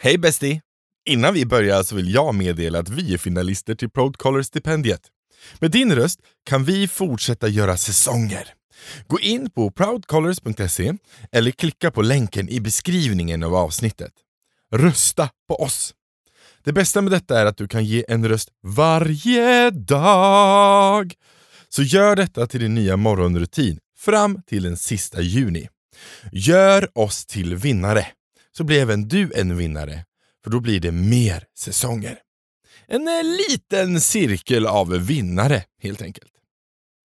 Hej bästi! Innan vi börjar så vill jag meddela att vi är finalister till Proudcaller-stipendiet. Med din röst kan vi fortsätta göra säsonger. Gå in på proudcallers.se eller klicka på länken i beskrivningen av avsnittet. Rösta på oss! Det bästa med detta är att du kan ge en röst varje dag. Så gör detta till din nya morgonrutin fram till den sista juni. Gör oss till vinnare, så blir även du en vinnare, för då blir det mer säsonger. En eh, liten cirkel av vinnare helt enkelt.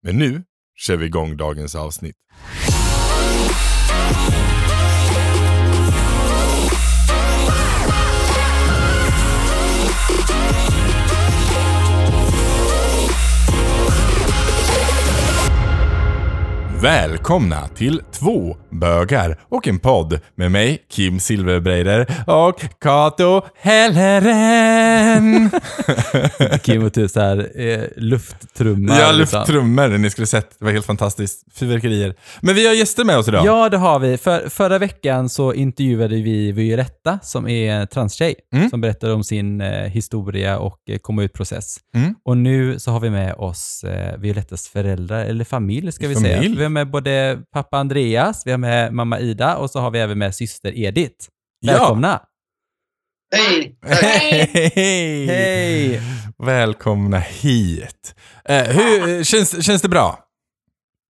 Men nu kör vi igång dagens avsnitt. Välkomna till två bögar och en podd med mig, Kim Silverbreider och Kato Helleren. Kim och du såhär eh, lufttrummar. Ja, liksom. lufttrummor. Ni skulle sett. Det var helt fantastiskt. Fyrverkerier. Men vi har gäster med oss idag. Ja, det har vi. För, förra veckan så intervjuade vi Violetta som är transtjej, Mm. som berättade om sin eh, historia och eh, komma ut-process. Mm. Och nu så har vi med oss eh, Violettas föräldrar, eller familj ska vi säga. Familj. Vi har med både pappa Andreas, vi har med mamma Ida och så har vi även med syster Edith. Ja. Välkomna! Hej! Hej! Hej! Välkomna hit. Eh, hur, känns, känns det bra?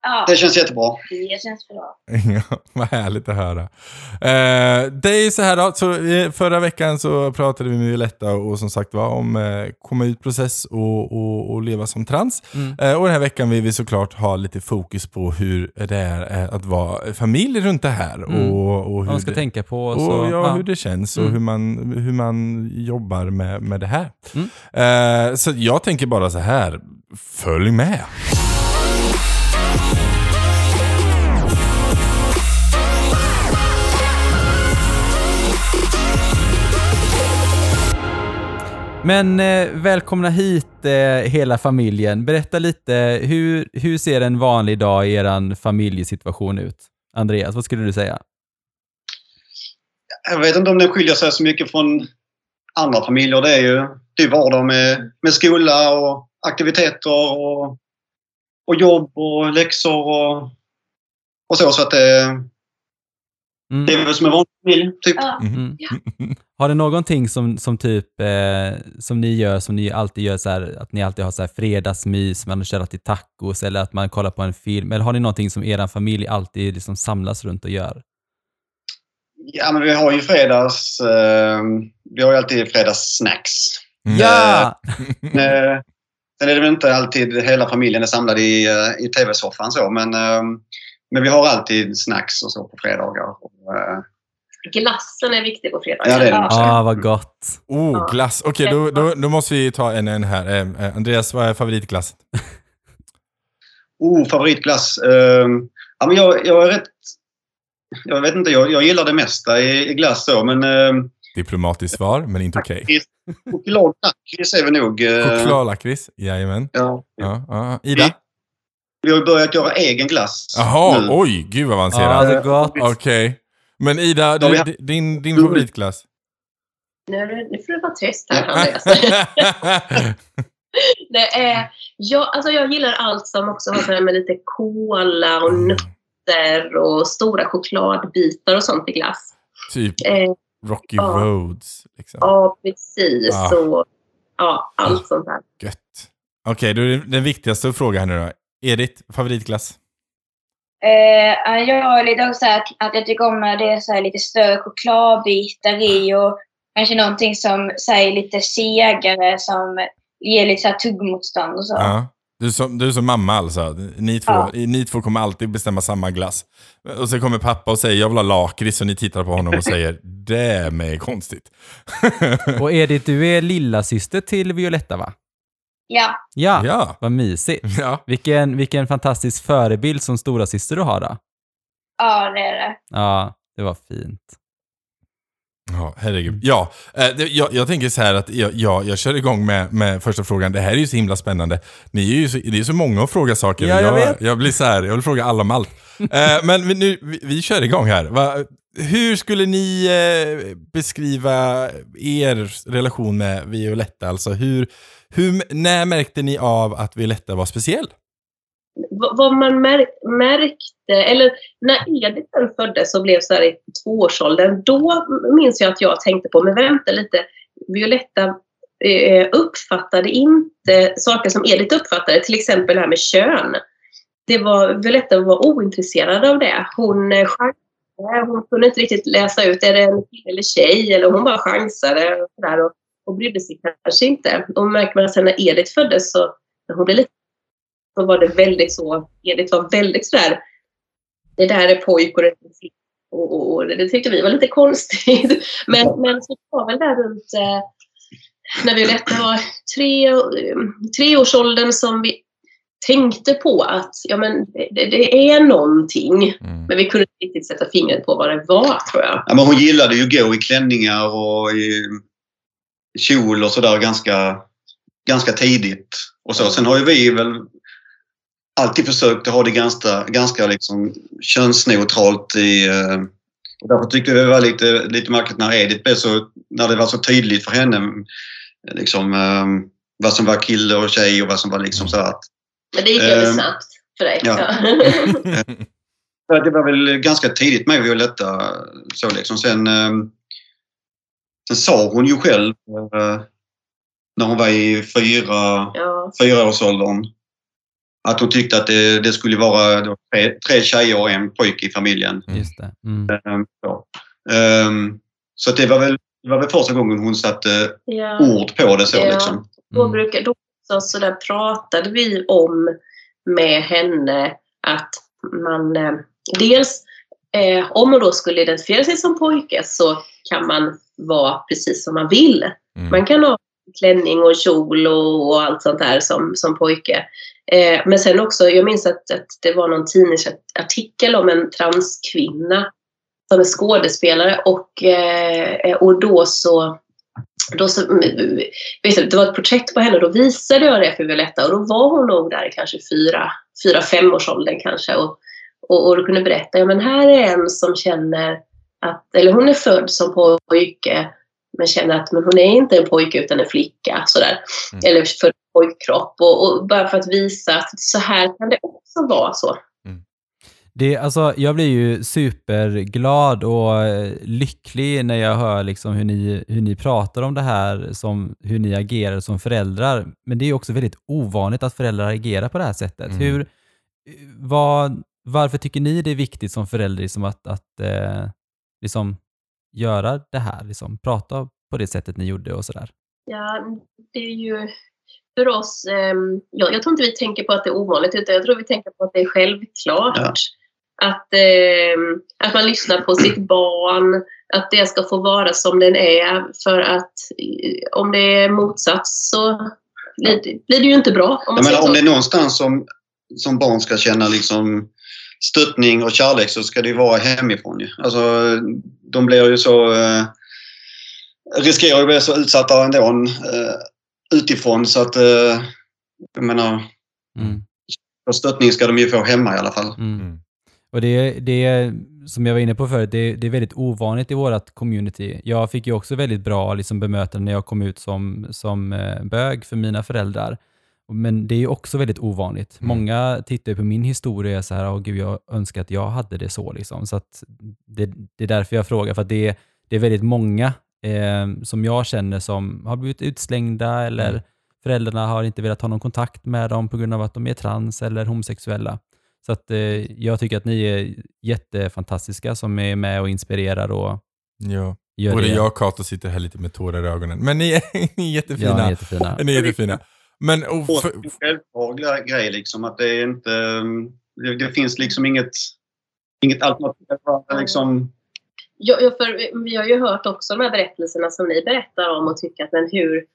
Ja, Det känns jättebra. det känns bra. Ja, vad härligt att höra. Eh, det är ju så här då, så förra veckan så pratade vi med Violetta och som sagt var om eh, komma ut-process och, och, och leva som trans. Mm. Eh, och den här veckan vill vi såklart ha lite fokus på hur det är eh, att vara familj runt det här. Mm. Och, och Vad hur man ska det, tänka på. och Så, ja, hur det känns och Mm. hur, man, hur man jobbar med, med det här. Mm. Eh, så jag tänker bara så här, följ med. Men eh, välkomna hit eh, hela familjen. Berätta lite, hur, hur ser en vanlig dag i er familjesituation ut? Andreas, vad skulle du säga? Jag vet inte om den skiljer sig så mycket från andra familjer. Det är ju det är vardag med, med skola och aktiviteter och, och jobb och läxor och, och så. Så att det, Mm. det är väl som en vanlig familj, typ. Ja. Mm. Har det någonting som, som typ, eh, som ni gör, som ni alltid gör så här, att ni alltid har så här fredagsmys, man kör till tacos eller att man kollar på en film? Eller har ni någonting som er familj alltid liksom samlas runt och gör? Ja, men vi har ju fredags... Eh, vi har ju alltid fredagssnacks. Mm. Ja! Eh, sen är det väl inte alltid hela familjen är samlad i, eh, i tv-soffan så, men, eh, men vi har alltid snacks och så på fredagar. Och, eh, Glassen är viktig på fredag. Ja, det är den också. Ah, vad gott. Oh, glass. Okej, då, då, då måste vi ta en, en här. Eh, eh, Andreas, vad är favoritglass? Oh, favoritglass. Eh, ja, men jag, jag är rätt... Jag vet inte, jag, jag gillar det mesta i, i glass då, men eh, Diplomatiskt svar, men inte okej. choklad lakrits är vi nog... eh, Chokladlakrits, jajamän. Ja. Ja, ja. Ida? Vi har börjat göra egen glass Jaha, nu. oj, gud vad Ja, avancerat. det är gott. Okej. Men Ida, du, vi- din, din favoritglass? Nu, det- nu får du vara tyst här, Andreas. det är, jag, alltså jag gillar allt som också har med lite kola och nötter och stora chokladbitar och sånt i glass. typ Eh, Rocky Ja. Roads. Liksom. ja, precis. Ja. Så, ja, allt sånt där. Gött. Okej, då är det den viktigaste frågan här nu då. Edith, favoritglass? Eh, jag har lite också att, att jag tycker om när det är så här lite större chokladbitar i och kanske någonting som säger lite segare som ger lite så här tuggmotstånd och så. Ja. Du är, som, du är som mamma alltså. Ni två, Ja. ni två kommer alltid bestämma samma glass. Och så kommer pappa och säger jag vill ha lakrits och ni tittar på honom och säger det är mig konstigt. Och Edith, du är lilla syster till Violetta va? Ja. Ja, ja. vad mysigt. ja. Vilken, vilken fantastisk förebild som stora syster du har då. ja, det är det. Ja, det var fint. Ja, herregud. Ja, eh, jag, jag tänker så här att jag, jag, jag kör igång med, med första frågan. Det här är ju så himla spännande. Ni är ju så, det är så många att fråga saker. Ja, jag vet. jag blir så här, jag vill fråga alla om allt. Eh, men nu, vi, vi kör igång här. Va, hur skulle ni eh, beskriva er relation med Violetta? Alltså hur, hur, när märkte ni av att Violetta var speciell? V- vad man mär, märkte, eller när Edith föddes och blev så här i tvåårsåldern, då minns jag att jag tänkte på, men vänta lite, Violetta eh, uppfattade inte saker som Edith uppfattade, till exempel det här med kön. Det var, Violetta var ointresserad av det. Hon eh, chansade, hon kunde inte riktigt läsa ut, är det en kille eller tjej? Eller hon bara chansade och, där och, och brydde sig kanske inte. Och märker man sen när Edith föddes så, när hon blev lite så var det väldigt så, Edith var väldigt sådär, det där är pojk och det. Och, och, och det tyckte vi var lite konstigt. Men, men så var väl där runt eh, när Violetta var tre, treårsåldern som vi tänkte på att ja, men det, det är någonting. Mm. Men vi kunde inte riktigt sätta fingret på vad det var tror jag. Ja, men hon gillade ju att gå i klänningar och i kjol och sådär ganska, ganska tidigt. Och så. Sen har ju vi väl alltid försökt att ha det ganska, ganska liksom könsneutralt i... eh, Och därför tyckte vi det var lite, lite märkligt när Edith blev så... När det var så tydligt för henne liksom, eh, vad som var kille och tjej och vad som var liksom så att... Men det gick över Ehm, snabbt för dig. Ja, Det var väl ganska tidigt med Violetta. Så liksom. sen, eh, sen sa hon ju själv eh, när hon var i fyra, ja. fyraårsåldern att hon tyckte att det, det skulle vara tre, tre tjejer och en pojke i familjen. Mm. Just det. Mm. Eh, Så, Ehm, så att det, var väl, det var väl första gången hon satte Ja. ord på det. så Ja. liksom. Då, Mm. brukar, då så, så där pratade vi om med henne att man eh, dels eh, om man då skulle identifiera sig som pojke så kan man vara precis som man vill. Mm. Man kan ha klänning och kjol och, och allt sånt där som, som pojke. Eh, men sen också, jag minns att, att det var någon tidningsartikel om en transkvinna som är skådespelare och, eh, och då så då så, mm, vet du, det var ett porträtt på henne, då visade jag det för Violetta och då var hon nog där kanske fyra, fyra fem års åldern kanske och, och, och då kunde berätta, ja men här är en som känner att, eller hon är född som pojke men känner att men hon är inte en pojke utan en flicka sådär. Mm. Eller född pojkkropp och, och bara för att visa att så här kan det också vara så. Det, alltså, jag blir ju superglad och eh, lycklig när jag hör liksom hur, ni, hur ni pratar om det här, som, hur ni agerar som föräldrar. Men det är också väldigt ovanligt att föräldrar agerar på det här sättet. Mm. Hur, vad, varför tycker ni det är viktigt som förälder liksom att, att eh, liksom göra det här? Liksom, prata på det sättet ni gjorde och sådär. Ja, det är ju för oss, ehm, jag, jag tror inte vi tänker på att det är ovanligt utan jag tror vi tänker på att det är självklart. Ja. Att, ehm, att man lyssnar på sitt barn, att det ska få vara som den är för att eh, om det är motsats så blir, det- blir det ju inte bra. Om man säger menar, om det är någonstans som, som barn ska känna liksom stöttning och kärlek så ska det ju vara hemifrån. Ju. Alltså, de blir ju så... Eh, riskerar att bli så utsatta ändå eh, utifrån så att... Eh, jag menar, Mm. och stöttning ska de ju få hemma i alla fall. Mm. Mm. Och det, det, som jag var inne på förut, det, det är väldigt ovanligt i vårt community. Jag fick ju också väldigt bra liksom, bemötande när jag kom ut som, som eh, bög för mina föräldrar. Men det är ju också väldigt ovanligt. Mm. Många tittar på min historia och så här, åh gud, jag önskar att jag hade det så. Liksom. Så att det, det är därför jag frågar, för att det, det är väldigt många eh, som jag känner som har blivit utslängda eller Mm. föräldrarna har inte velat ha någon kontakt med dem på grund av att de är trans eller homosexuella. Så att, eh, jag tycker att ni är jättefantastiska som är med och inspirerar och Ja. gör Både det. jag och Kato sitter här lite med tårar i ögonen. Men ni är, ni är jättefina. Ja, ni är jättefina. Ni är jättefina. Men och, för, en självklar grej liksom att det är inte... um, Det, det finns liksom inget, inget alternativ. Bara Liksom, Ja, ja, för vi har ju hört också de här berättelserna som ni berättar om och tycker att men hur,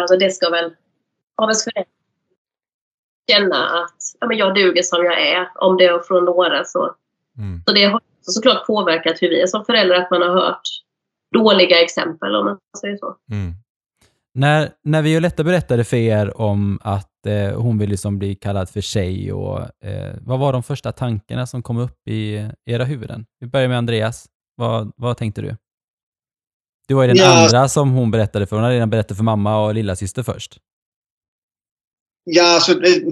alltså det ska väl av ens föräldrar känna att ja, men jag duger som jag är. Om det är från några så. mm. Så det har såklart påverkat hur vi är som föräldrar, att man har hört dåliga exempel om man säger så. Mm. När, när Violetta berättade för er om att eh, hon vill liksom bli kallad för tjej, och, eh, vad var de första tankarna som kom upp i era huvuden? Vi börjar med Andreas. Vad, vad tänkte du? Du var ju den Ja. andra som hon berättade för. Hon hade redan berättat för mamma och lilla syster först. Ja, alltså, det-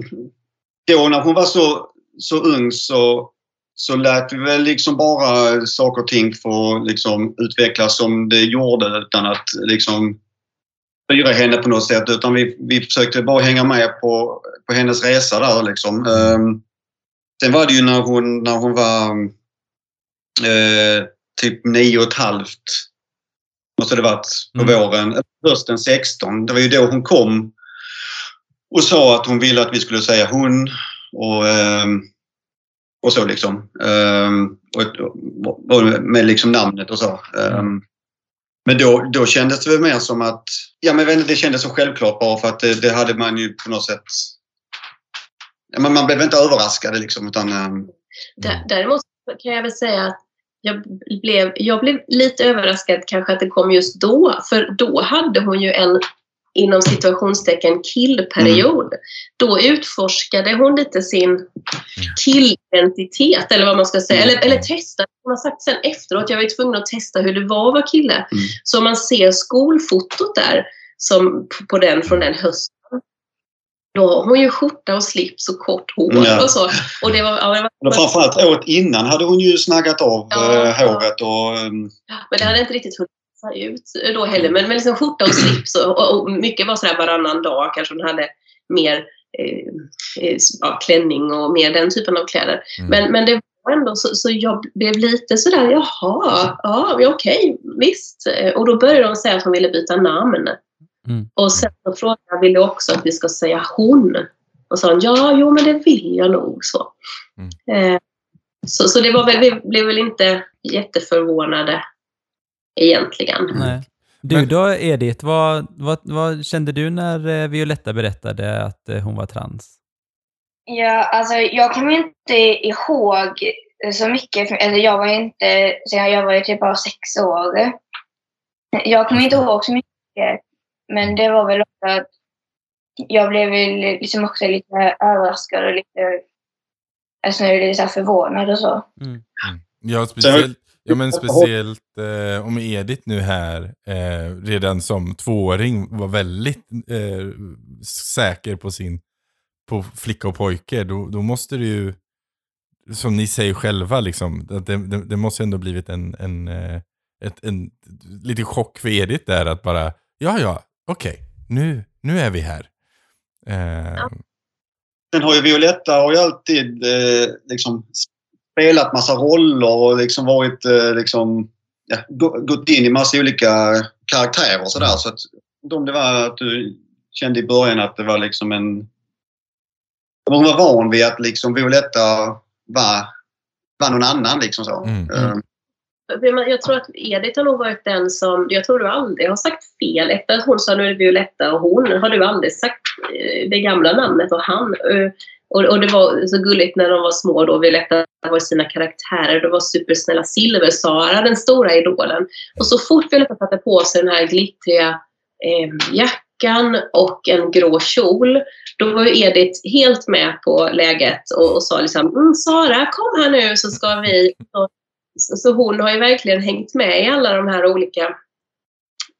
då när hon var så, så ung så, så lät vi väl liksom bara saker och ting få liksom utvecklas som det gjorde utan att liksom styra henne på något sätt. Utan vi, vi försökte bara hänga med på, på hennes resa där liksom. Ehm, sen var det ju när hon, när hon var eh, typ nio och ett halvt. Måste det varit på Mm. våren. Hösten 16. Det var ju då hon kom och sa att hon ville att vi skulle säga hon och, ehm, och så liksom. Ehm, och, och med liksom namnet och så. Ehm, men då, då kändes det väl mer som att, ja men det kändes så självklart bara för att det, det hade man ju på något sätt, ja, men man blev inte överraskad liksom utan ehm, Däremot kan jag väl säga att jag blev, jag blev lite överraskad kanske att det kom just då. För då hade hon ju en inom situationstecken killperiod. Då utforskade hon lite sin killidentitet eller vad man ska säga. Eller, eller testade. Hon har sagt sen efteråt, jag var tvungen att testa hur det var att vara kille. Mm. Så man ser skolfotot där som på den från den hösten. Då har hon ju skjorta och slips och kort hår Ja. och så. Och det var, ja, det var och framförallt året innan hade hon ju snaggat av Ja. eh, håret och ehm, Men det hade inte riktigt hunnit se ut då heller. Men, men liksom skjorta och slips och, och, och mycket var sådär varannan dag. Kanske hon hade mer eh, eh, ja, klänning och mer den typen av kläder. Mm. Men, men det var ändå så, så jag blev lite sådär, jaha, ja, okej, visst. Eh, Och då började de säga att hon ville byta namn. Mm. Och sen så frågade jag, vill också att vi ska säga hon? Och sa hon, ja, jo men det vill jag nog så. Eh, så, så det var väl, vi blev väl inte jätteförvånade egentligen. Nej. Du Men- då, Edith, vad, vad, vad kände du när eh, Violetta berättade att eh, hon var trans? Ja, alltså jag kommer inte ihåg så mycket. Alltså, jag var ju inte, så jag var ju typ bara sex år. Jag kommer inte ihåg så mycket. Men det var väl också att jag blev väl liksom också lite överraskad och lite, alltså lite så förvånad och så. Ja, speciellt, ja, men speciellt eh, om Edith nu här eh, redan som tvååring var väldigt eh, säker på sin på flicka och pojke. Då, då måste det ju, som ni säger själva, liksom, att det, det, det måste ändå blivit en, en, eh, ett, en liten chock för Edith där att bara, ja ja, okej, nu, nu är vi här. Eh, Ja. Sen har ju Violetta har ju alltid eh, liksom spelat massa roller och liksom varit eh, liksom ja, gå- gått in i massa olika karaktärer och sådär. Så att om det var att du kände i början att det var liksom en... Hon var van vid att liksom Violetta var, var någon annan liksom så. Mm. Man- Jag tror att Edith har nog varit den som, jag tror du aldrig har sagt fel. Efter att hon sa nu är det Violetta och hon, har du aldrig sagt eh, det gamla namnet och han. Och, och det var så gulligt när de var små då, Violetta var sina karaktärer. Det var supersnälla Silversara, den stora idolen. Och så fort Violetta satte på sig den här glittriga eh, jackan och en grå kjol, då var ju Edith helt med på läget och, och sa liksom mm, Sara kom här nu så ska vi så, så hon har ju verkligen hängt med i alla de här olika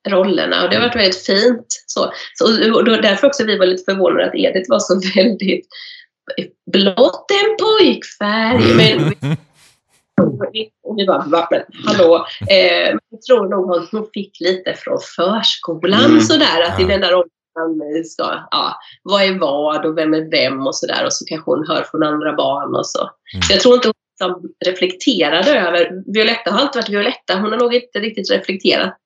rollerna och det har varit väldigt fint. Så, så, och därför också vi var lite förvånade att Edith var så väldigt blått en pojkfärg. Men vi, och vi bara, va, men hallå. Eh, men jag tror nog hon, hon fick lite från förskolan Mm. sådär. Att i Ja. den där åldern ska, ja, vad är vad och vem är vem och sådär. Och så kanske hon hör från andra barn och så. Mm. Så jag tror inte hon liksom reflekterade över, Violetta har alltid varit Violetta. Hon har nog inte riktigt reflekterat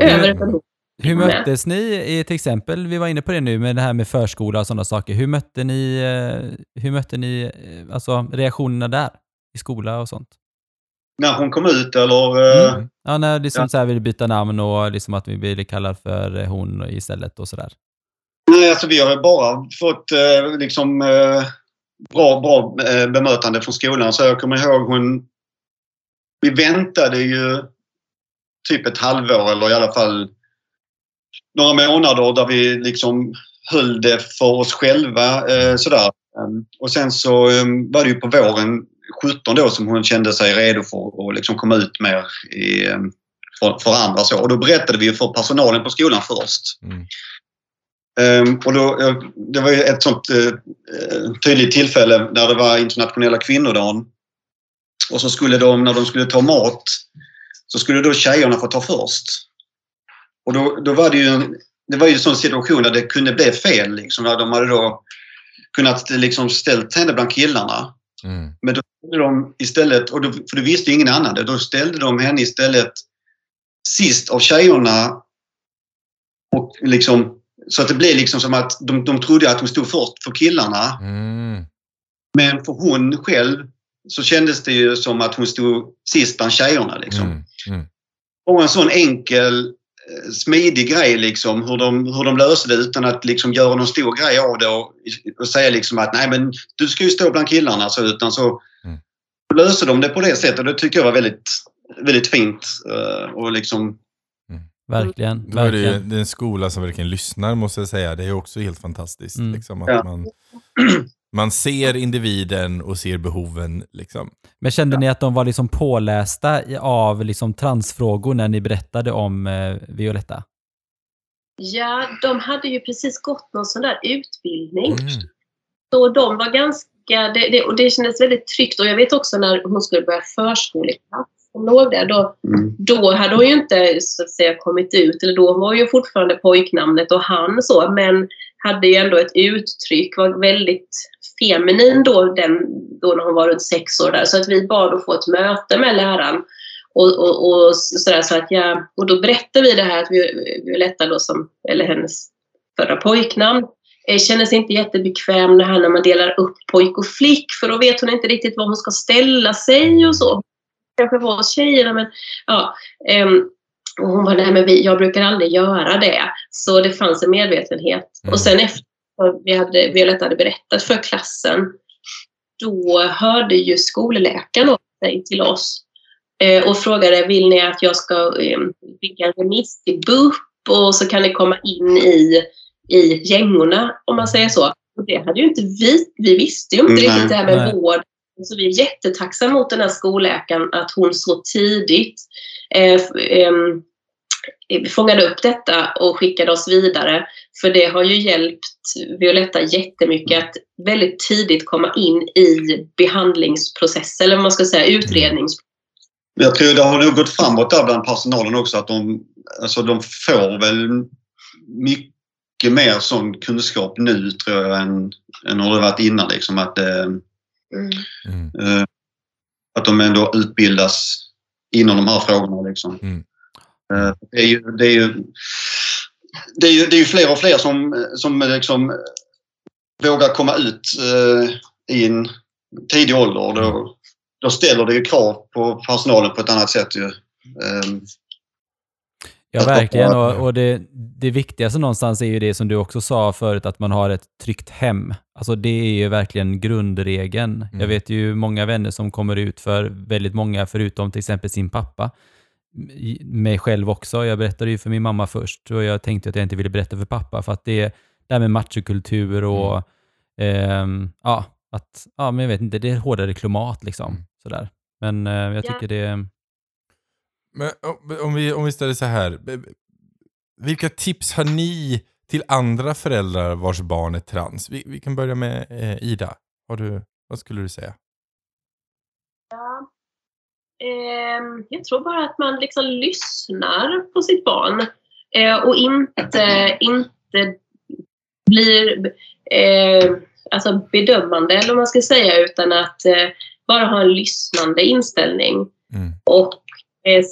över det. Hur möttes ni i till exempel, vi var inne på det nu med det här med förskola och sådana saker. Hur mötte ni, eh, hur mötte ni eh, alltså, reaktionerna där? I skola och sånt? när hon kom ut eller... eh, Mm. Ja, när liksom Ja. så här ville byta namn och liksom att vi ville kalla för hon istället och sådär. Nej, alltså vi har ju bara fått liksom bra, bra bemötande från skolan. Så jag kommer ihåg hon... Vi väntade ju typ ett halvår eller i alla fall några månader där vi liksom höll det för oss själva. Eh, sådär. Um, och sen så um, var det ju på våren 17 då som hon kände sig redo för att liksom komma ut mer i, eh, för, för andra. Så. Och då berättade vi för personalen på skolan först. Mm. Um, och då, eh, det var ju ett sånt uh, tydligt tillfälle när det var internationella kvinnodagen. Och så skulle de, när de skulle ta mat, så skulle då tjejerna få ta först. Och då, då var det ju en, det var ju en sån situation där det kunde bli fel. Liksom, där de hade då kunnat liksom ställt henne bland killarna. Mm. Men då ställde de istället, och då, för det visste ingen annan det, då ställde de henne istället sist av tjejerna. Och liksom, så att det blev liksom som att de, de trodde att hon stod först för killarna. Mm. Men för hon själv så kändes det ju som att hon stod sist bland tjejerna. Liksom. Mm. Mm. Och en sån enkel, smidig grej liksom, hur de, hur de löste det utan att liksom göra någon stor grej av det och, och säga liksom att nej men du ska ju stå bland killarna så utan så Mm. löste de det på det sättet och det tycker jag var väldigt, väldigt fint. eh, Och liksom, Verkligen. Då är det, ju, verkligen. det är en skola som verkligen lyssnar måste jag säga. Det är också helt fantastiskt. Mm. Liksom, att Ja. man, man ser individen och ser behoven. Liksom. Men kände ni att de var liksom pålästa av liksom transfrågor när ni berättade om eh, Violetta? Ja, de hade ju precis gått någon sån där utbildning. Mm. Så de var ganska, det, det, och det kändes väldigt tryggt. Och jag vet också när hon skulle börja förskoleklass, hon låg där, då, då hade hon ju inte så att säga kommit ut, eller då var ju fortfarande pojknamnet och han så, men hade ju ändå ett uttryck, var väldigt feminin då, den, då när hon var runt sex år där. Så att vi bad att få ett möte med läraren. Och, och, och, sådär, så att jag, och då berättade vi det här att Vi- Violetta då som, eller hennes förra pojknamn, eh, känner sig inte jättebekväm det här när man delar upp pojk och flick för då vet hon inte riktigt var hon ska ställa sig och så. Kanske var hos tjejerna men ja. ehm, och hon var nej men vi, jag brukar aldrig göra det. Så det fanns en medvetenhet. Mm. Och sen efter att vi hade, Violetta hade berättat för klassen, då hörde ju skolläkaren av sig till oss eh, och frågade vill ni att jag ska eh, skicka en remiss till BUP och så kan ni komma in i, i gängorna om man säger så. Och det hade ju inte vi, vi visste ju inte Nej. riktigt det här med Nej. vård. Så vi är jättetacksamma mot den här skolläkaren att hon så tidigt eh, ehm, fångade upp detta och skickade oss vidare. För det har ju hjälpt Violetta jättemycket att väldigt tidigt komma in i behandlingsprocessen, eller vad man ska säga, utredningsprocessen. Jag tror det har nog gått framåt där bland personalen också att de, alltså de får väl mycket mer sån kunskap nu tror jag än, än hur det varit innan. Liksom, att, eh, Mm. Mm. eh, att de ändå utbildas inom de här frågorna. Liksom. Mm. Eh, det, är ju, det, är ju, det, är ju, det är ju fler och fler som, som liksom vågar komma ut eh, i en tidig ålder. Och då, då ställer det ju krav på personalen på ett annat sätt. Ju. Eh, Ja, verkligen. Och, och det, det viktigaste någonstans är ju det som du också sa förut, att man har ett tryggt hem. Alltså det är ju verkligen grundregeln. Mm. Jag vet ju många vänner som kommer ut för väldigt många, förutom till exempel sin pappa. Mig själv också. Jag berättade ju för min mamma först och jag tänkte att jag inte ville berätta för pappa för att det är det här med machokultur och ehm, ja, att, ja, men jag vet inte, det är ett hårdare klimat liksom. Mm. Sådär. Men eh, jag Ja. tycker det Men om- vi, om vi ställer så här. Vilka tips har ni till andra föräldrar vars barn är trans? Vi, vi kan börja med eh, Ida. Har du, vad skulle du säga? Ehm, jag tror bara att man liksom lyssnar på sitt barn eh, och inte, inte blir eh, alltså bedömande, eller vad man ska säga, utan att eh, bara ha en lyssnande inställning. Mm. Och eh,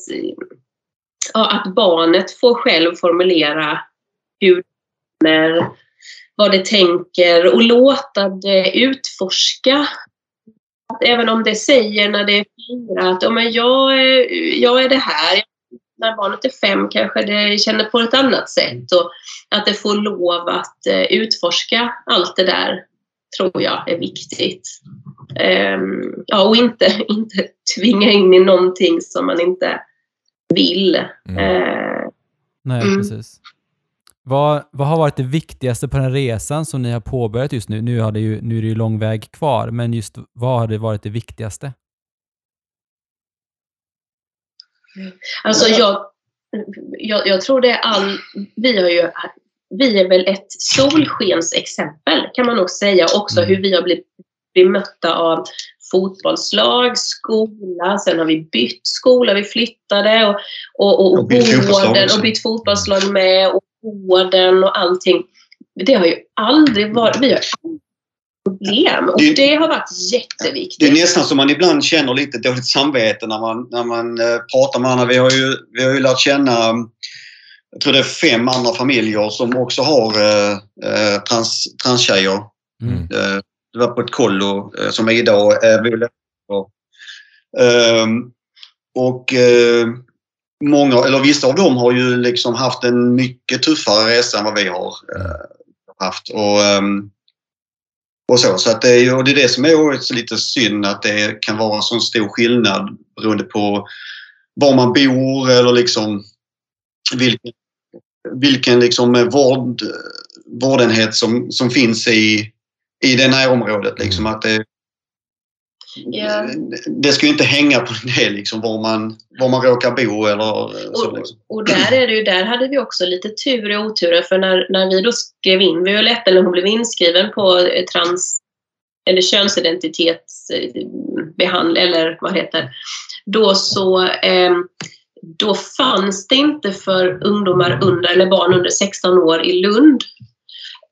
ja, att barnet får själv formulera hur vad det tänker och låta det utforska att även om det säger när det är fyra att "Ja, men jag, är, jag är det här. När barnet är fem kanske det känner på ett annat sätt. Och att det får lov att eh, utforska allt det där tror jag är viktigt. Ehm, ja, och inte, inte tvinga in i någonting som man inte vill. Mm. Eh, Nej, Mm. precis. Vad, vad har varit det viktigaste på den resan som ni har påbörjat just nu? Nu, har det ju, nu är det ju lång väg kvar, men just vad har det varit det viktigaste? Alltså jag, jag, jag tror det är all... Vi, har ju, vi är väl ett solskensexempel kan man nog säga. Också Mm. hur vi har blivit bemötta av fotbollslag, skola, sen har vi bytt skola, vi flyttade och, och, och, Och bytt och bytt fotbollslag med och vården och allting. Det har ju aldrig varit... Vi har problem och Det- det har varit Det är jätteviktigt. nästan som man ibland känner lite dåligt samvete när man, när man eh, pratar med andra. Vi har, ju, vi har ju lärt känna, jag tror det är fem andra familjer som också har eh, eh, trans, transtjejer. Mm. Eh, det var på ett kollo eh, som Ida och eh, Viola var. Ehm, Och eh, många, eller vissa av dem har ju liksom haft en mycket tuffare resa än vad vi har eh, haft. Och, ehm, och så. Så att det är, och det är det som är lite synd att det kan vara en sån stor skillnad beroende på var man bor eller liksom vilken, vilken liksom vård, vårdenhet som, som finns i, i det närområdet. Liksom, att det, Ja. det ska ju inte hänga på det liksom, var, man, var man råkar bo eller så. Och, Liksom. och där, är det ju, där hade vi också lite tur och otur för när, när vi då skrev in Violetta, eller hon blev inskriven på eh, trans eller könsidentitetsbehandling eller vad det heter. Då så eh, då fanns det inte för ungdomar under eller barn under 16 år i Lund.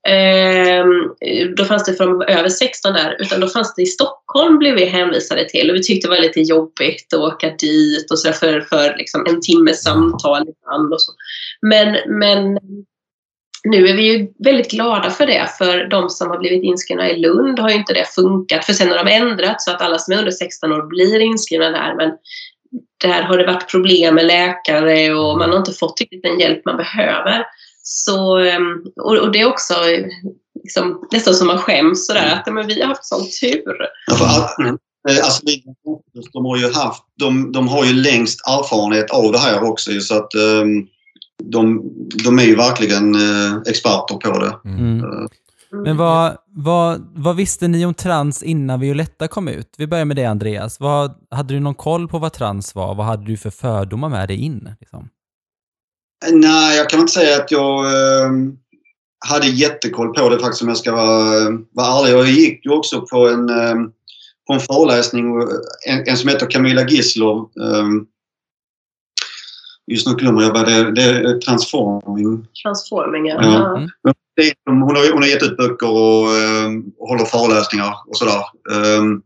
Ehm, då fanns det för de över 16 där, utan då fanns det i Stockholm blev vi hänvisade till och vi tyckte det var lite jobbigt att åka dit och så där för, för liksom en timmes samtal ibland och så. Men, men nu är vi ju väldigt glada för det, för de som har blivit inskrivna i Lund har ju inte det funkat, för sen har de ändrat så att alla som är under 16 år blir inskrivna där, men där har det varit problem med läkare och man har inte fått riktigt den hjälp man behöver. Så, ehm, och, och det är också liksom, nästan som man skäms sådär, att men vi har haft sån tur. Ja, att, eh, alltså, de har ju haft, de, de har ju längst erfarenhet av det här också så att ehm, de, de är ju verkligen eh, experter på det. Mm. Eh, Men vad, vad, vad visste ni om trans innan Violetta kom ut? Vi börjar med det Andreas. Vad, hade du någon koll på vad trans var? Vad hade du för fördomar med dig in? Liksom? Nej, jag kan inte säga att jag eh, hade jättekoll på det faktiskt om jag ska vara, vara ärlig. Jag gick ju också på en, eh, på en föreläsning, en, en som heter Camilla Gislov. Eh, just nu glömmer jag vad det. Det är Transforming. Transforming, ja. Ja. Är, hon, har, hon har gett ut böcker och, eh, och håller föreläsningar och sådär. Um,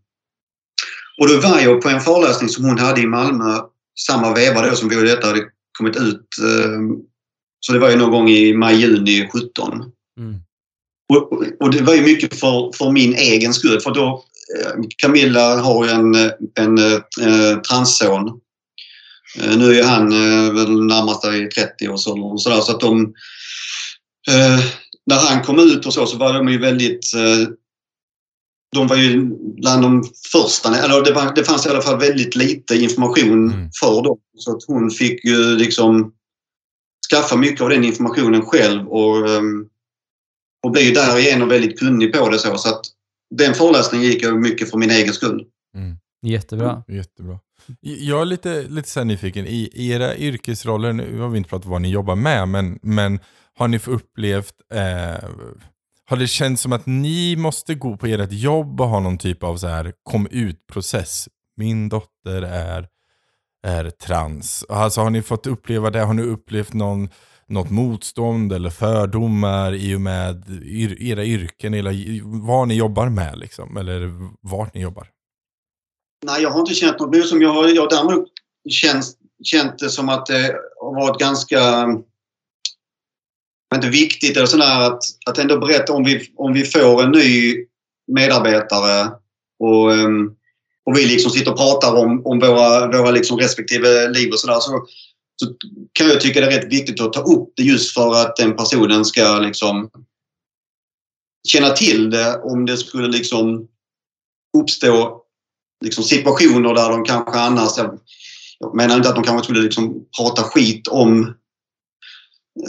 och då var jag på en föreläsning som hon hade i Malmö samma veva då som Violetta hade kommit ut. ehm, så det var ju någon gång i maj-juni 17. Mm. Och, och- det var ju mycket för, för min egen skull för då eh, Camilla har ju en, eh, en eh, transson. Eh, nu är han eh, väl närmast i 30 och så, och sådär så att de eh, när han kom ut och så, så var de ju väldigt eh, de var ju bland de första, eller det, var, det fanns i alla fall väldigt lite information Mm. för dem. Så att hon fick ju liksom skaffa mycket av den informationen själv och, ehm, och blev ju därigenom väldigt kunnig på det. Så, så att den föreläsningen gick jag mycket för min egen skull. Jättebra. Jättebra. Jag är lite, lite så nyfiken, i i era yrkesroller, nu har vi inte pratat om vad ni jobbar med, men, men har ni upplevt, eh, har det känts som att ni måste gå på ert jobb och ha någon typ av så här kom ut-process? Min dotter är, är trans. Alltså har ni fått uppleva det? Har ni upplevt någon, något motstånd eller fördomar i och med era yrken, eller vad ni jobbar med liksom, eller vart ni jobbar? Nej, jag har inte känt något som jag har jag däremot känt, känt det som att det har varit ganska inte viktigt eller sådär att, att ändå berätta om vi, om vi får en ny medarbetare och, ehm, och vi liksom sitter och pratar om, om våra, våra liksom respektive liv och sådär så, så kan jag tycka det är rätt viktigt att ta upp det just för att den personen ska liksom känna till det om det skulle liksom uppstå liksom situationer där de kanske annars... Jag, jag menar inte att de kanske skulle liksom prata skit om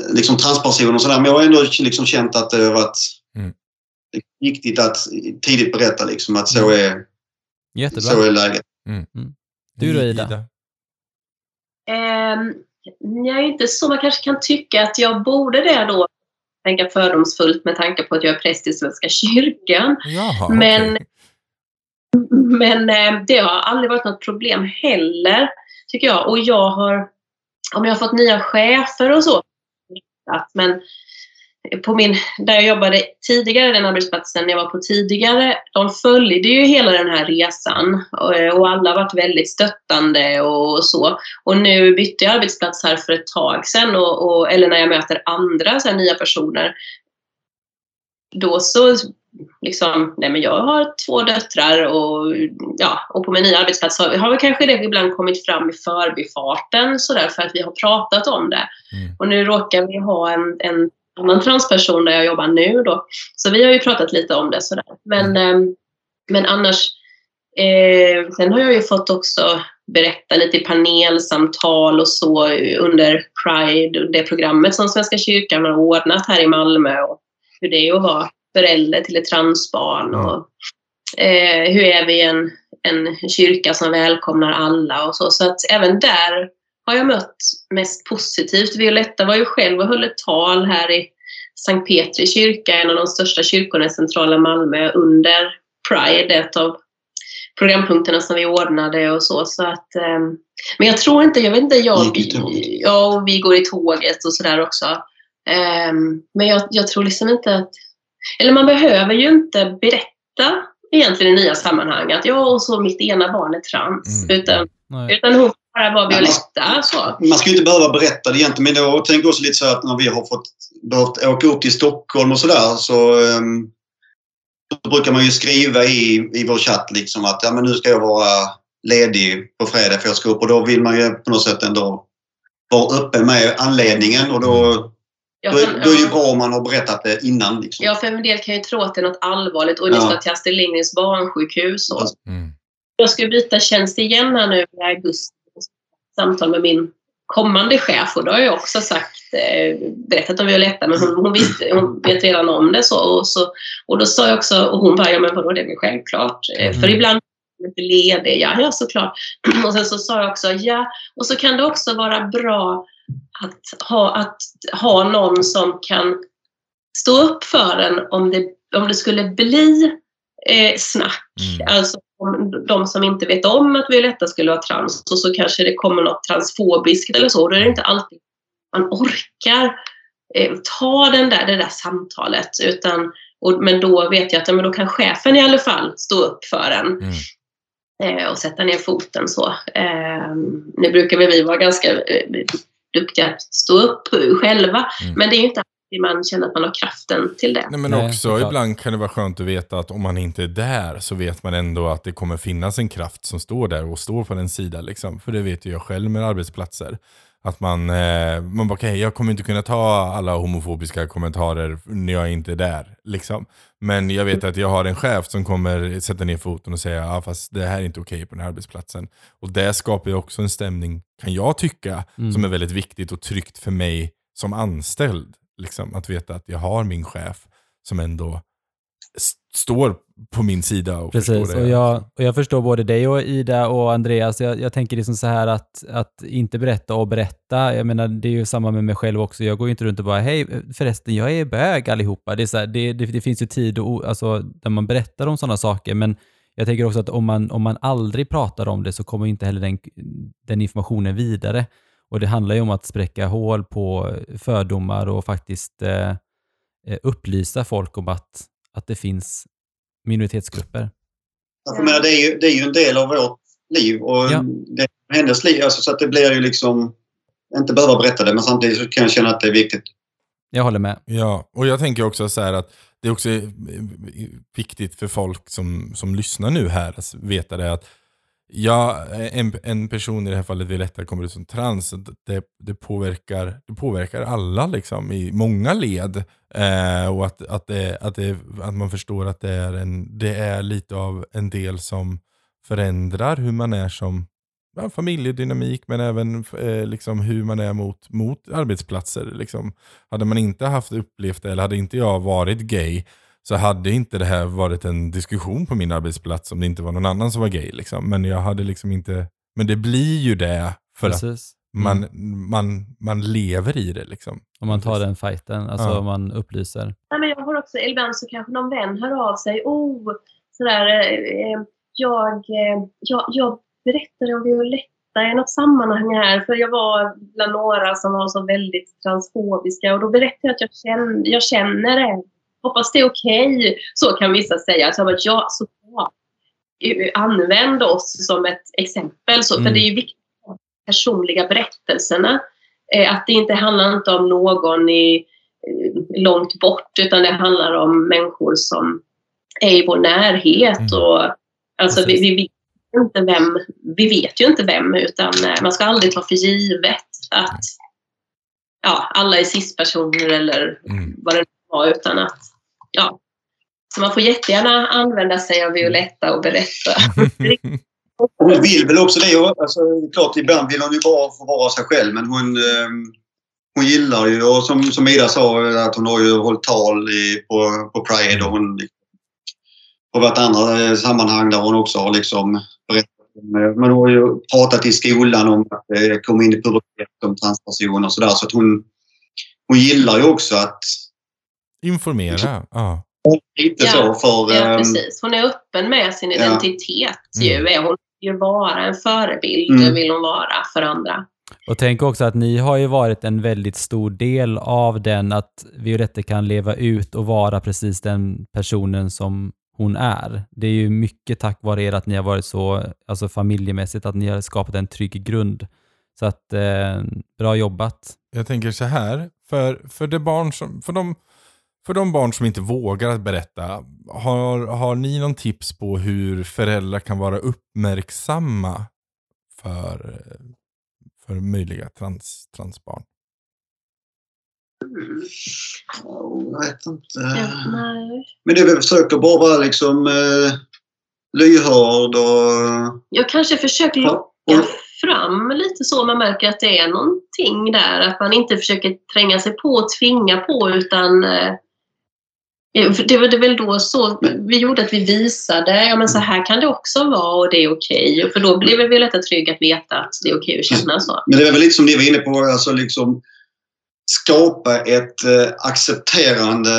liksom transperson och sådär. Men jag har ändå liksom känt att det har varit Mm. viktigt att tidigt berätta liksom att så är, Jättebra. så är läget. Du då, Ida? Ehm, jag är inte så. Man kanske kan tycka att jag borde det då. Tänka fördomsfullt med tanke på att jag är präst i Svenska kyrkan. Jaha, Men- okej. Men eh, det har aldrig varit något problem heller, tycker jag. Och jag har, om jag har fått nya chefer och så, att, men på min, där jag jobbade tidigare, den arbetsplatsen jag var på tidigare, de följde ju hela den här resan och, och alla har varit väldigt stöttande och så. Och nu bytte jag arbetsplats här för ett tag sedan, och, och, eller när jag möter andra så här, nya personer, då så liksom, nej men jag har två döttrar och, ja, och på min nya arbetsplats har, har väl kanske det ibland kommit fram i förbifarten sådär för att vi har pratat om det. Mm. Och nu råkar vi ha en, en annan transperson där jag jobbar nu då. Så vi har ju pratat lite om det sådär. Men, eh, men annars, eh, sen har jag ju fått också berätta lite i panelsamtal och så under Pride, det programmet som Svenska kyrkan har ordnat här i Malmö och hur det är att vara förälder till ett transbarn och eh, hur är vi en, en kyrka som välkomnar alla och så. Så att även där har jag mött mest positivt. Violetta var ju själv och höll ett tal här i Sankt Petri kyrka, en av de största kyrkorna i centrala Malmö under Pride, ett av programpunkterna som vi ordnade och så. så att, eh, men jag tror inte, jag vet inte, jag, ja, och vi går i tåget och sådär också. Eh, men jag, jag tror liksom inte att, eller man behöver ju inte berätta egentligen i nya sammanhang att jag och så mitt ena barn är trans. Mm. Utan, Nej. utan hon bara var Violetta. Så. Man ska ju inte behöva berätta det egentligen, men jag tänker också lite så att när vi har fått, behövt åka upp till Stockholm och sådär så, um, så brukar man ju skriva i, i vår chatt liksom att ja, men nu ska jag vara ledig på fredag för jag ska upp och då vill man ju på något sätt ändå vara öppen med anledningen och då, Då, kan, då är det ju ja. bra om man har berättat det innan. Liksom. Ja, för en del kan ju tro att det är något allvarligt och ni Ja. ska till Astrid Lindgrens barnsjukhus. Och. Mm. Jag ska byta tjänst igen här nu i augusti. Samtal med min kommande chef och då har jag också sagt, eh, berättat om Violetta men hon, hon, visste, hon vet redan om det. Så, och, så, och då sa jag också, och hon bara, ja men vadå det är väl självklart. Eh, För Mm. ibland är jag lite ledig, ja, ja såklart. Och sen så sa jag också, ja, och så kan det också vara bra att ha, att ha någon som kan stå upp för en om det, om det skulle bli eh, snack. Mm. Alltså om de som inte vet om att Violetta skulle vara trans och så kanske det kommer något transfobiskt eller så. Då är det inte alltid man orkar eh, ta den där, det där samtalet. Utan, och, men då vet jag att ja, men då kan chefen i alla fall stå upp för en Mm. eh, och sätta ner foten så. Eh, nu brukar vi vara ganska eh, duktiga att stå upp själva. Mm. Men det är ju inte alltid man känner att man har kraften till det. Nej, men Nej, också såklart. ibland kan det vara skönt att veta att om man inte är där så vet man ändå att det kommer finnas en kraft som står där och står på den sida. Liksom. För det vet ju jag själv med arbetsplatser. Att man, eh, man bara, okej, jag kommer inte kunna ta alla homofobiska kommentarer när jag inte är där. Liksom. Men jag vet att jag har en chef som kommer sätta ner foten och säga, ja fast det här är inte okej på den här arbetsplatsen. Och det skapar ju också en stämning, kan jag tycka, Mm. som är väldigt viktigt och tryggt för mig som anställd. Liksom, att veta att jag har min chef som ändå står på min sida och Precis, förstår det. och jag, och jag förstår både dig och Ida och Andreas. Jag, jag tänker liksom så här att, att inte berätta och berätta. Jag menar, det är ju samma med mig själv också. Jag går ju inte runt och bara, hej, förresten, jag är bög allihopa. Det, är så här, det, det, det finns ju tid och, alltså, där man berättar om sådana saker, men jag tänker också att om man, om man aldrig pratar om det så kommer inte heller den, den informationen vidare. Och det handlar ju om att spräcka hål på fördomar och faktiskt eh, eh, upplysa folk om att, att det finns minoritetsgrupper. Jag menar, det, är ju, det är ju en del av vårt liv och Ja. det är hennes liv. Alltså, så att det blir ju liksom, inte behöva berätta det men samtidigt så kan jag känna att det är viktigt. Jag håller med. Ja, och jag tänker också så här att det är också viktigt för folk som, som lyssnar nu här att veta det att ja, eh, en, en person i det här fallet Violetta kommer ut som trans, det, det, påverkar, det påverkar alla liksom i många led. Eh, och att, att, det, att, det, att man förstår att det är, en, det är lite av en del som förändrar hur man är som ja, familjedynamik men även eh, liksom hur man är mot, mot arbetsplatser. Liksom. Hade man inte haft upplevt det, eller hade inte jag varit gay, så hade inte det här varit en diskussion på min arbetsplats om det inte var någon annan som var gay. Liksom. Men jag hade liksom inte, men det blir ju det för Precis. att man, man, man lever i det. Liksom. Om man tar den fighten, alltså Ja. om man upplyser. Nej, men jag har också, ibland så kanske någon vän hör av sig. Oh, sådär, eh, jag, eh, jag, jag berättade om Violetta i något sammanhang här. För jag var bland några som var så väldigt transfobiska. Och då berättade jag att jag känner, jag känner det. Hoppas det är okej. Så kan vissa säga. Så jag bara, ja, så bra. Eh, Använd oss som ett exempel. Så, För Mm. det är ju viktigt med de personliga berättelserna. Eh, att det inte handlar inte om någon i eh, långt bort utan det handlar om människor som är i vår närhet. Mm. Och, alltså, vi, vi, vet inte vem, vi vet ju inte vem utan eh, man ska aldrig ta för givet att ja, alla är cis-personer eller Mm. vad det vara utan att ja. Så man får jättegärna använda sig av Violetta och berätta. Hon vill väl också det. Alltså, det är klart, ibland vill hon ju bara få vara sig själv men hon, ehm, hon gillar ju, och som, som Ida sa, att hon har ju hållit tal i, på, på Pride och hon har varit andra sammanhang där hon också har liksom berättat. Man har ju pratat i skolan om att eh, komma in i pubertet om transpersoner och sådär så att hon, hon gillar ju också att Informera. Ja. lite Ja, så för... Ja, ehm, precis. Hon är öppen med sin Ja. identitet. Ju. Mm. Är Hon vill ju vara en förebild, Mm. vill hon vara för andra. Och tänk också att ni har ju varit en väldigt stor del av den, att Violette kan leva ut och vara precis den personen som hon är. Det är ju mycket tack vare er att ni har varit så, alltså familjemässigt, att ni har skapat en trygg grund. Så att, eh, bra jobbat. Jag tänker så här, för, för, det barn som, för, de, för de barn som inte vågar att berätta, har, har ni någon tips på hur föräldrar kan vara uppmärksamma för, för möjliga trans, transbarn? Jag vet inte. Ja, nej. Men det vi försöker bara vara liksom eh, lyhörd och... Jag kanske försöker locka fram lite så man märker att det är någonting där. Att man inte försöker tränga sig på och tvinga på utan eh, Eh, det var det väl då så vi gjorde att vi visade, ja men så här kan det också vara och det är okej. För då blev vi Violetta trygga att veta att det är okej att känna så. Men det är väl lite som ni var inne på, alltså liksom skapa ett äh, accepterande,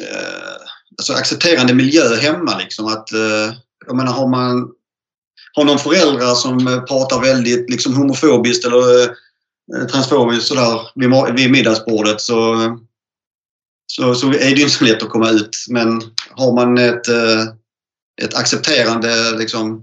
äh, alltså accepterande miljö hemma. Liksom. Att, äh, jag menar, har man har någon föräldrar som pratar väldigt liksom, homofobiskt eller eh, transfobiskt sådär vid, vid middagsbordet så, så, så är det ju inte så lätt att komma ut. Men har man ett, eh, ett accepterande liksom,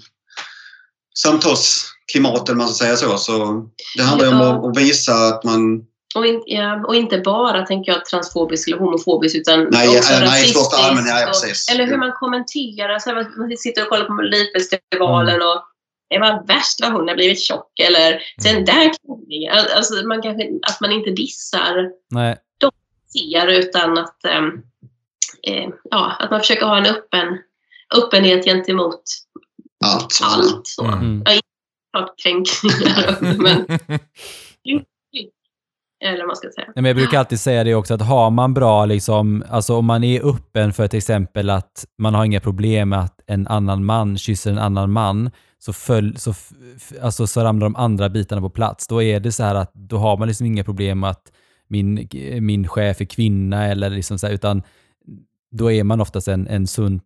samtalsklimat, eller man ska säga så, så det handlar ju om Ja. att, att visa att man Och, in, ja, och inte bara, tänker jag, transfobisk eller homofobisk utan Nej, också ja, nej, rasistisk. största allmänhet, ja, och-. Eller hur man kommenterar. Så här, man sitter och kollar på Melodifestivalen Mm. och det var värst vad hon har blivit tjock eller den där klänningen. Alltså, man kanske, att man inte dissar Nej, ser utan att, ehm, eh, ja, att man försöker ha en öppen, öppenhet gentemot allt. så allt. Så. Mm. Ja, inte klart kränkningar, men, eller vad man ska säga. Nej, men jag brukar alltid säga det också att har man bra, liksom, alltså om man är öppen för till exempel att man har inga problem med att en annan man kysser en annan man, så, följ, så, alltså, så ramlar de andra bitarna på plats. Då är det så här att då har man liksom inga problem med att min, min chef är kvinna eller liksom så här, utan då är man oftast en, en sund,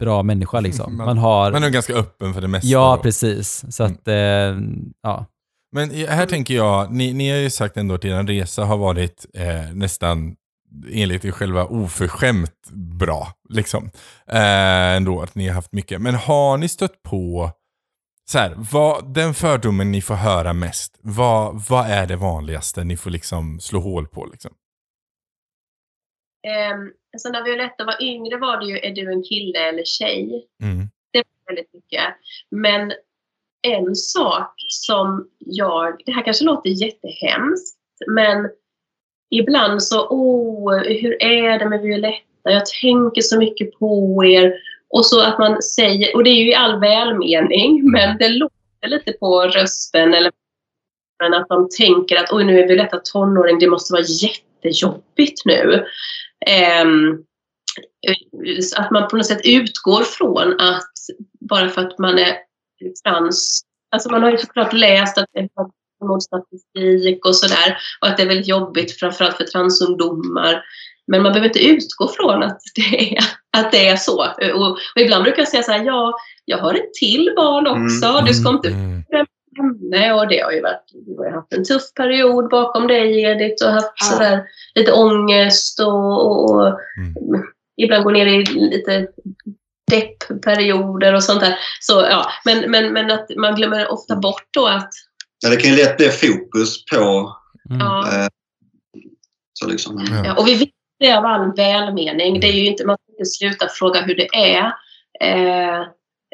bra människa liksom. Man- Man har... Man är ganska öppen för det mesta. ja, då. precis. Så Mm. att, eh, ja. Men här tänker jag, ni, ni har ju sagt ändå att er resa har varit eh, nästan enligt er själva oförskämt bra. Liksom. Eh, ändå att ni har haft mycket. Men har ni stött på så här, vad, den fördomen ni får höra mest, vad, vad är det vanligaste ni får liksom slå hål på? Liksom? Um, alltså när Violetta var yngre var det ju, är du en kille eller tjej? Mm. väldigt mycket. Men en sak som jag, det här kanske låter jättehemskt, men ibland så, oh, hur är det med Violetta? Jag tänker så mycket på er. Och så att man säger, och det är ju i all välmening, men det låter lite på rösten eller att de tänker att oj, nu är Violetta tonåring, det måste vara jättejobbigt nu. Um, att man på något sätt utgår från att bara för att man är trans, alltså man har ju såklart läst att det är statistik och sådär och att det är väldigt jobbigt framförallt för transungdomar. Men man behöver inte utgå från att det är, att det är så. Och, och ibland brukar jag säga så här, ja, jag har ett till barn också. Mm. Du ska inte mm. henne. Och det har ju varit, du har haft en tuff period bakom dig Edith och haft ja. sådär lite ångest och, och mm. ibland går ner i lite deppperioder och sånt där. Så, ja, men, men, men att man glömmer ofta bort då att... Ja, det kan ju lätt bli fokus på... Mm. Eh, så liksom. Ja. och vi vet det av all välmening. Det är ju inte, man ska inte sluta fråga hur det är. Eh,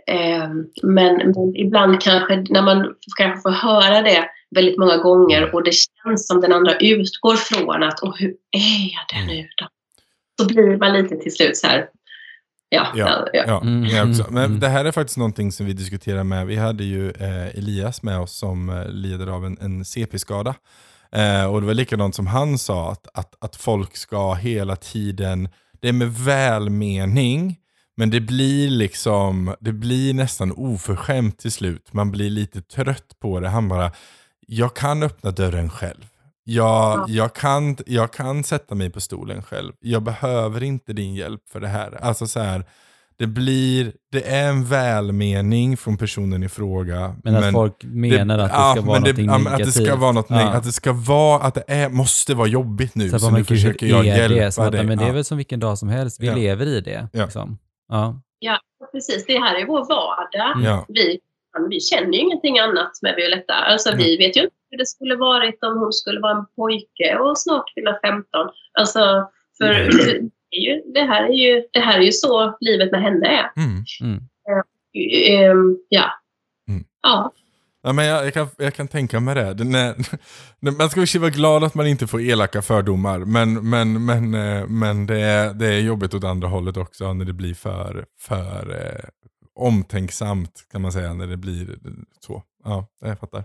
eh, men, men, ibland kanske, när man kanske får höra det väldigt många gånger och det känns som den andra utgår från att och hur är det nu då? Så blir man lite till slut så här, Ja, ja, ja. ja mm. Men mm. det här är faktiskt någonting som vi diskuterar med. Vi hade ju eh, Elias med oss som eh, lider av en, en CP-skada. Eh, och det var likadant som han sa, att, att, att folk ska hela tiden, det är med välmening, men det blir liksom, det blir nästan oförskämt till slut. Man blir lite trött på det. Han bara, jag kan öppna dörren själv. Jag, ja. jag, kan, jag kan sätta mig på stolen själv. Jag behöver inte din hjälp för det här. Alltså så här, det blir, det är en välmening från personen i fråga. Men att men folk menar det, att det ska ja, vara något negativt. Att det ska vara något ja. Att det ska vara, att det är, måste vara jobbigt nu. Så, så nu försöker jag hjälpa dig. Men det är väl som vilken dag som helst. Vi lever i det. Liksom. Ja. ja, precis. Det här är vår vardag. Mm. Vi, vi känner ju ingenting annat med Violetta. Alltså, mm. Vi vet ju inte hur det skulle varit om hon skulle vara en pojke och snart fylla 15. Alltså, för mm är ju, det, här är ju, det här är ju så livet med henne är. Mm. Mm. Uh, ja. Mm. ja. Ja, men jag, jag, kan, jag kan tänka mig det. det när, man ska ju vara glad att man inte får elaka fördomar, men, men, men, eh, men det, är, det är jobbigt åt andra hållet också när det blir för, för eh, omtänksamt kan man säga, när det blir så. Ja, jag fattar.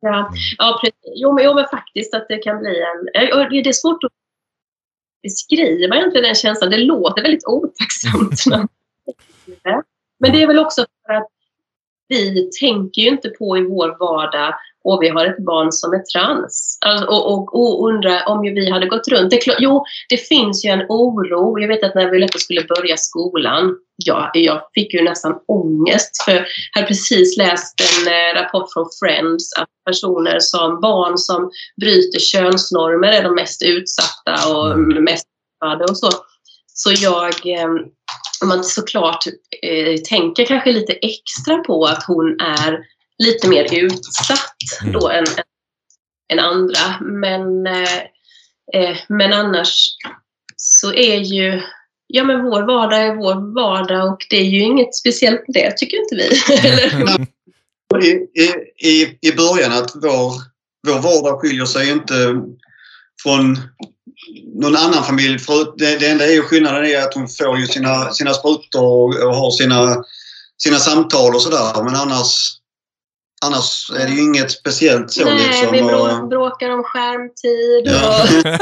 Ja, mm. ja precis. Jo men, jo, men faktiskt att det kan bli en... Det är svårt att beskriva egentligen den känslan. Det låter väldigt otacksamt. Men det är väl också för att vi tänker ju inte på i vår vardag och vi har ett barn som är trans. Alltså, och, och, och undrar om vi hade gått runt. Det, jo, det finns ju en oro. Jag vet att när Violetta skulle börja skolan, ja, jag fick ju nästan ångest för jag hade precis läst en eh, rapport från Friends att personer som barn som bryter könsnormer är de mest utsatta och mm. mest och så. Så jag, eh, om man såklart eh, tänker kanske lite extra på att hon är lite mer utsatt mm. då än, än andra. Men, eh, eh, men annars så är ju Ja men vår vardag är vår vardag och det är ju inget speciellt med det, tycker inte vi. I, i, I början att vår, vår vardag skiljer sig inte från någon annan familj. För det, det enda är ju skillnaden är att hon får ju sina, sina sprutor och, och har sina, sina samtal och sådär. Men annars Annars är det ju inget speciellt så. Nej, liksom, vi och... bråkar om skärmtid. Ja. Och...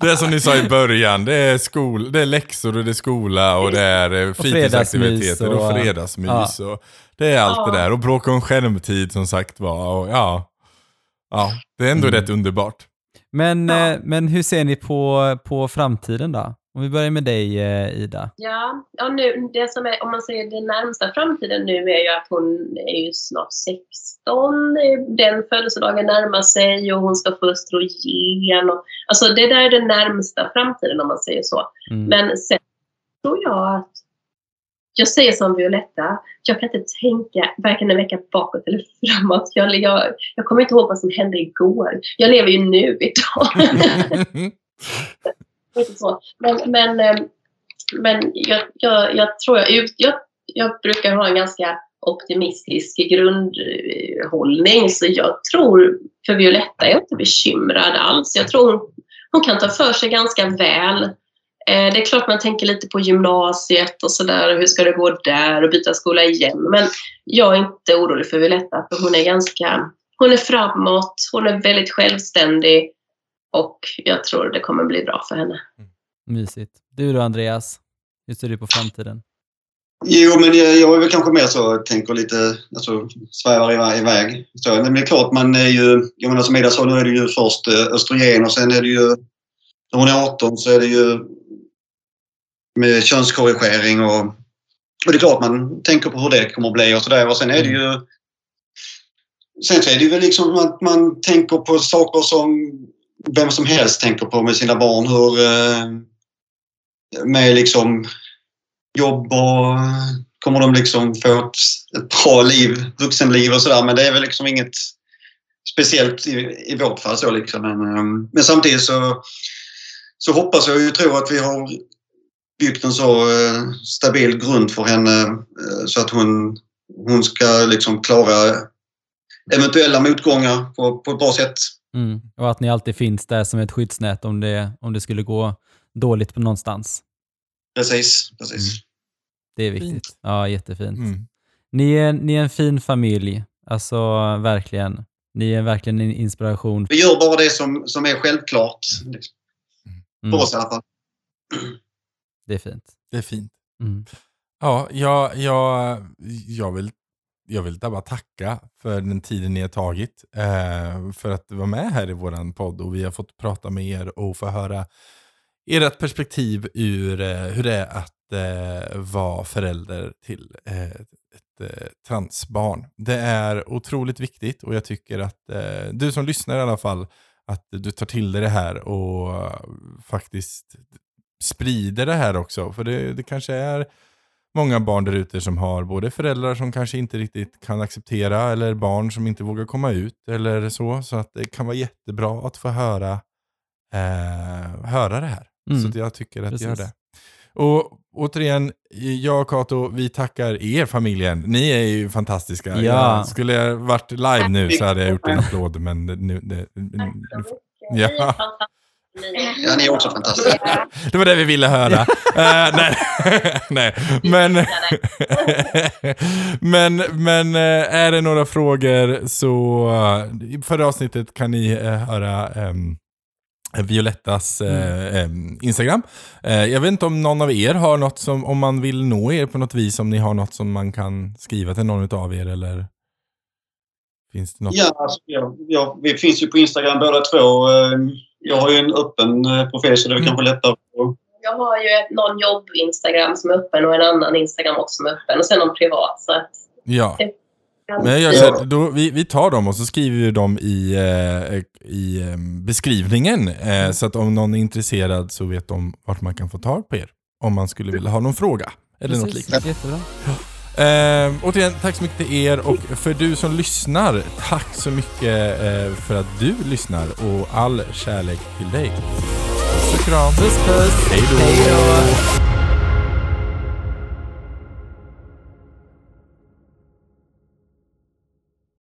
det är som ni sa i början, det är, skol, det är läxor och det är skola och det är eh, fritidsaktiviteter och, och fredagsmys. Och, det är allt ja. det där. Och bråka om skärmtid som sagt var. ja, ja, det är ändå mm. rätt underbart. Men, ja. eh, men hur ser ni på, på framtiden då? Om vi börjar med dig eh, Ida. Ja, ja nu, det som är, om man säger den närmsta framtiden nu är ju att hon är ju snart 16. Den födelsedagen närmar sig och hon ska få östrogen. Och, alltså det där är den närmsta framtiden om man säger så. Mm. Men sen tror jag att jag säger som Violetta, jag kan inte tänka varken en vecka bakåt eller framåt. Jag, jag, jag kommer inte ihåg vad som hände igår. Jag lever ju nu idag. så. Men, men, eh, men jag, jag, jag tror jag, jag, jag brukar ha en ganska optimistisk grundhållning. Så jag tror, för Violetta är jag inte bekymrad alls. Jag tror hon, kan ta för sig ganska väl. Eh, det är klart man tänker lite på gymnasiet och sådär. Hur ska det gå där och byta skola igen? Men jag är inte orolig för Violetta för hon är ganska... Hon är framåt, hon är väldigt självständig och jag tror det kommer bli bra för henne. Mysigt. Du då Andreas? Hur ser du på framtiden? Jo, men jag, jag är väl kanske mer så, tänker lite, alltså svävar iväg. Så, men det är klart, man är ju, jag menar som Ida sa, nu är det ju först eh, östrogen och sen är det ju, när hon är 18 så är det ju med könskorrigering och, och det är klart man tänker på hur det kommer att bli och sådär. Och sen är det ju, sen så är det ju väl liksom att man tänker på saker som vem som helst tänker på med sina barn. Hur, eh, med liksom jobb och eh, kommer de liksom få ett, ett bra liv, vuxenliv och sådär. Men det är väl liksom inget speciellt i, i vårt fall. Så liksom. men, ehm, men samtidigt så, så hoppas jag och tror att vi har byggt en så eh, stabil grund för henne så att hon, hon ska liksom klara eventuella motgångar på, på ett bra sätt. Mm. Och att ni alltid finns där som ett skyddsnät om det, om det skulle gå dåligt på någonstans. Precis, precis. Mm. Det är viktigt. Fint. Ja, jättefint. Mm. Ni, är, ni är en fin familj. Alltså verkligen. Ni är verkligen en inspiration. Vi gör bara det som, som är självklart. Liksom, Mm. för oss i alla fall. Det är fint. Det är fint. Mm. Ja, jag, jag, jag, vill, jag vill bara tacka för den tiden ni har tagit. Eh, för att vara med här i vår podd och vi har fått prata med er och få höra ert perspektiv ur eh, hur det är att eh, vara förälder till eh, ett eh, transbarn. Det är otroligt viktigt och jag tycker att eh, du som lyssnar i alla fall, att du tar till dig det här och faktiskt sprider det här också. För det, det kanske är många barn där ute som har både föräldrar som kanske inte riktigt kan acceptera eller barn som inte vågar komma ut eller så. Så att det kan vara jättebra att få höra, eh, höra det här. Mm. Så jag tycker att gör Precis. det. Och återigen, jag och Kato, vi tackar er familjen. Ni är ju fantastiska. Ja. Jag, skulle jag varit live nu så hade jag gjort en applåd. Men nu, det, nu, ja. Ja, ni är också fantastiska. Det var det vi ville höra. Eh, nej. nej. Men, men, men eh, är det några frågor så uh, i förra avsnittet kan ni eh, höra ehm, Violettas eh, em, Instagram. Eh, jag vet inte om någon av er har något som, om man vill nå er på något vis, om ni har något som man kan skriva till någon av er eller finns det något? Ja, alltså, ja, ja, vi finns ju på Instagram båda två. Eh, Jag har ju en öppen eh, profil så det är Mm. kanske lättare. att- Jag har ju ett- någon jobb-instagram som är öppen och en annan instagram också som är öppen och sen någon privat. Så att, Ja. Men jag här, då, vi, vi tar dem och så skriver vi dem i, eh, i eh, beskrivningen. Eh, så att om någon är intresserad så vet de vart man kan få tag på er. Om man skulle vilja ha någon fråga. Eller något Precis. liknande. Jättebra. Eh, återigen, tack så mycket till er och för du som lyssnar, tack så mycket eh, för att du lyssnar och all kärlek till dig. Puss och kram. Puss puss. Hej då. Hej då.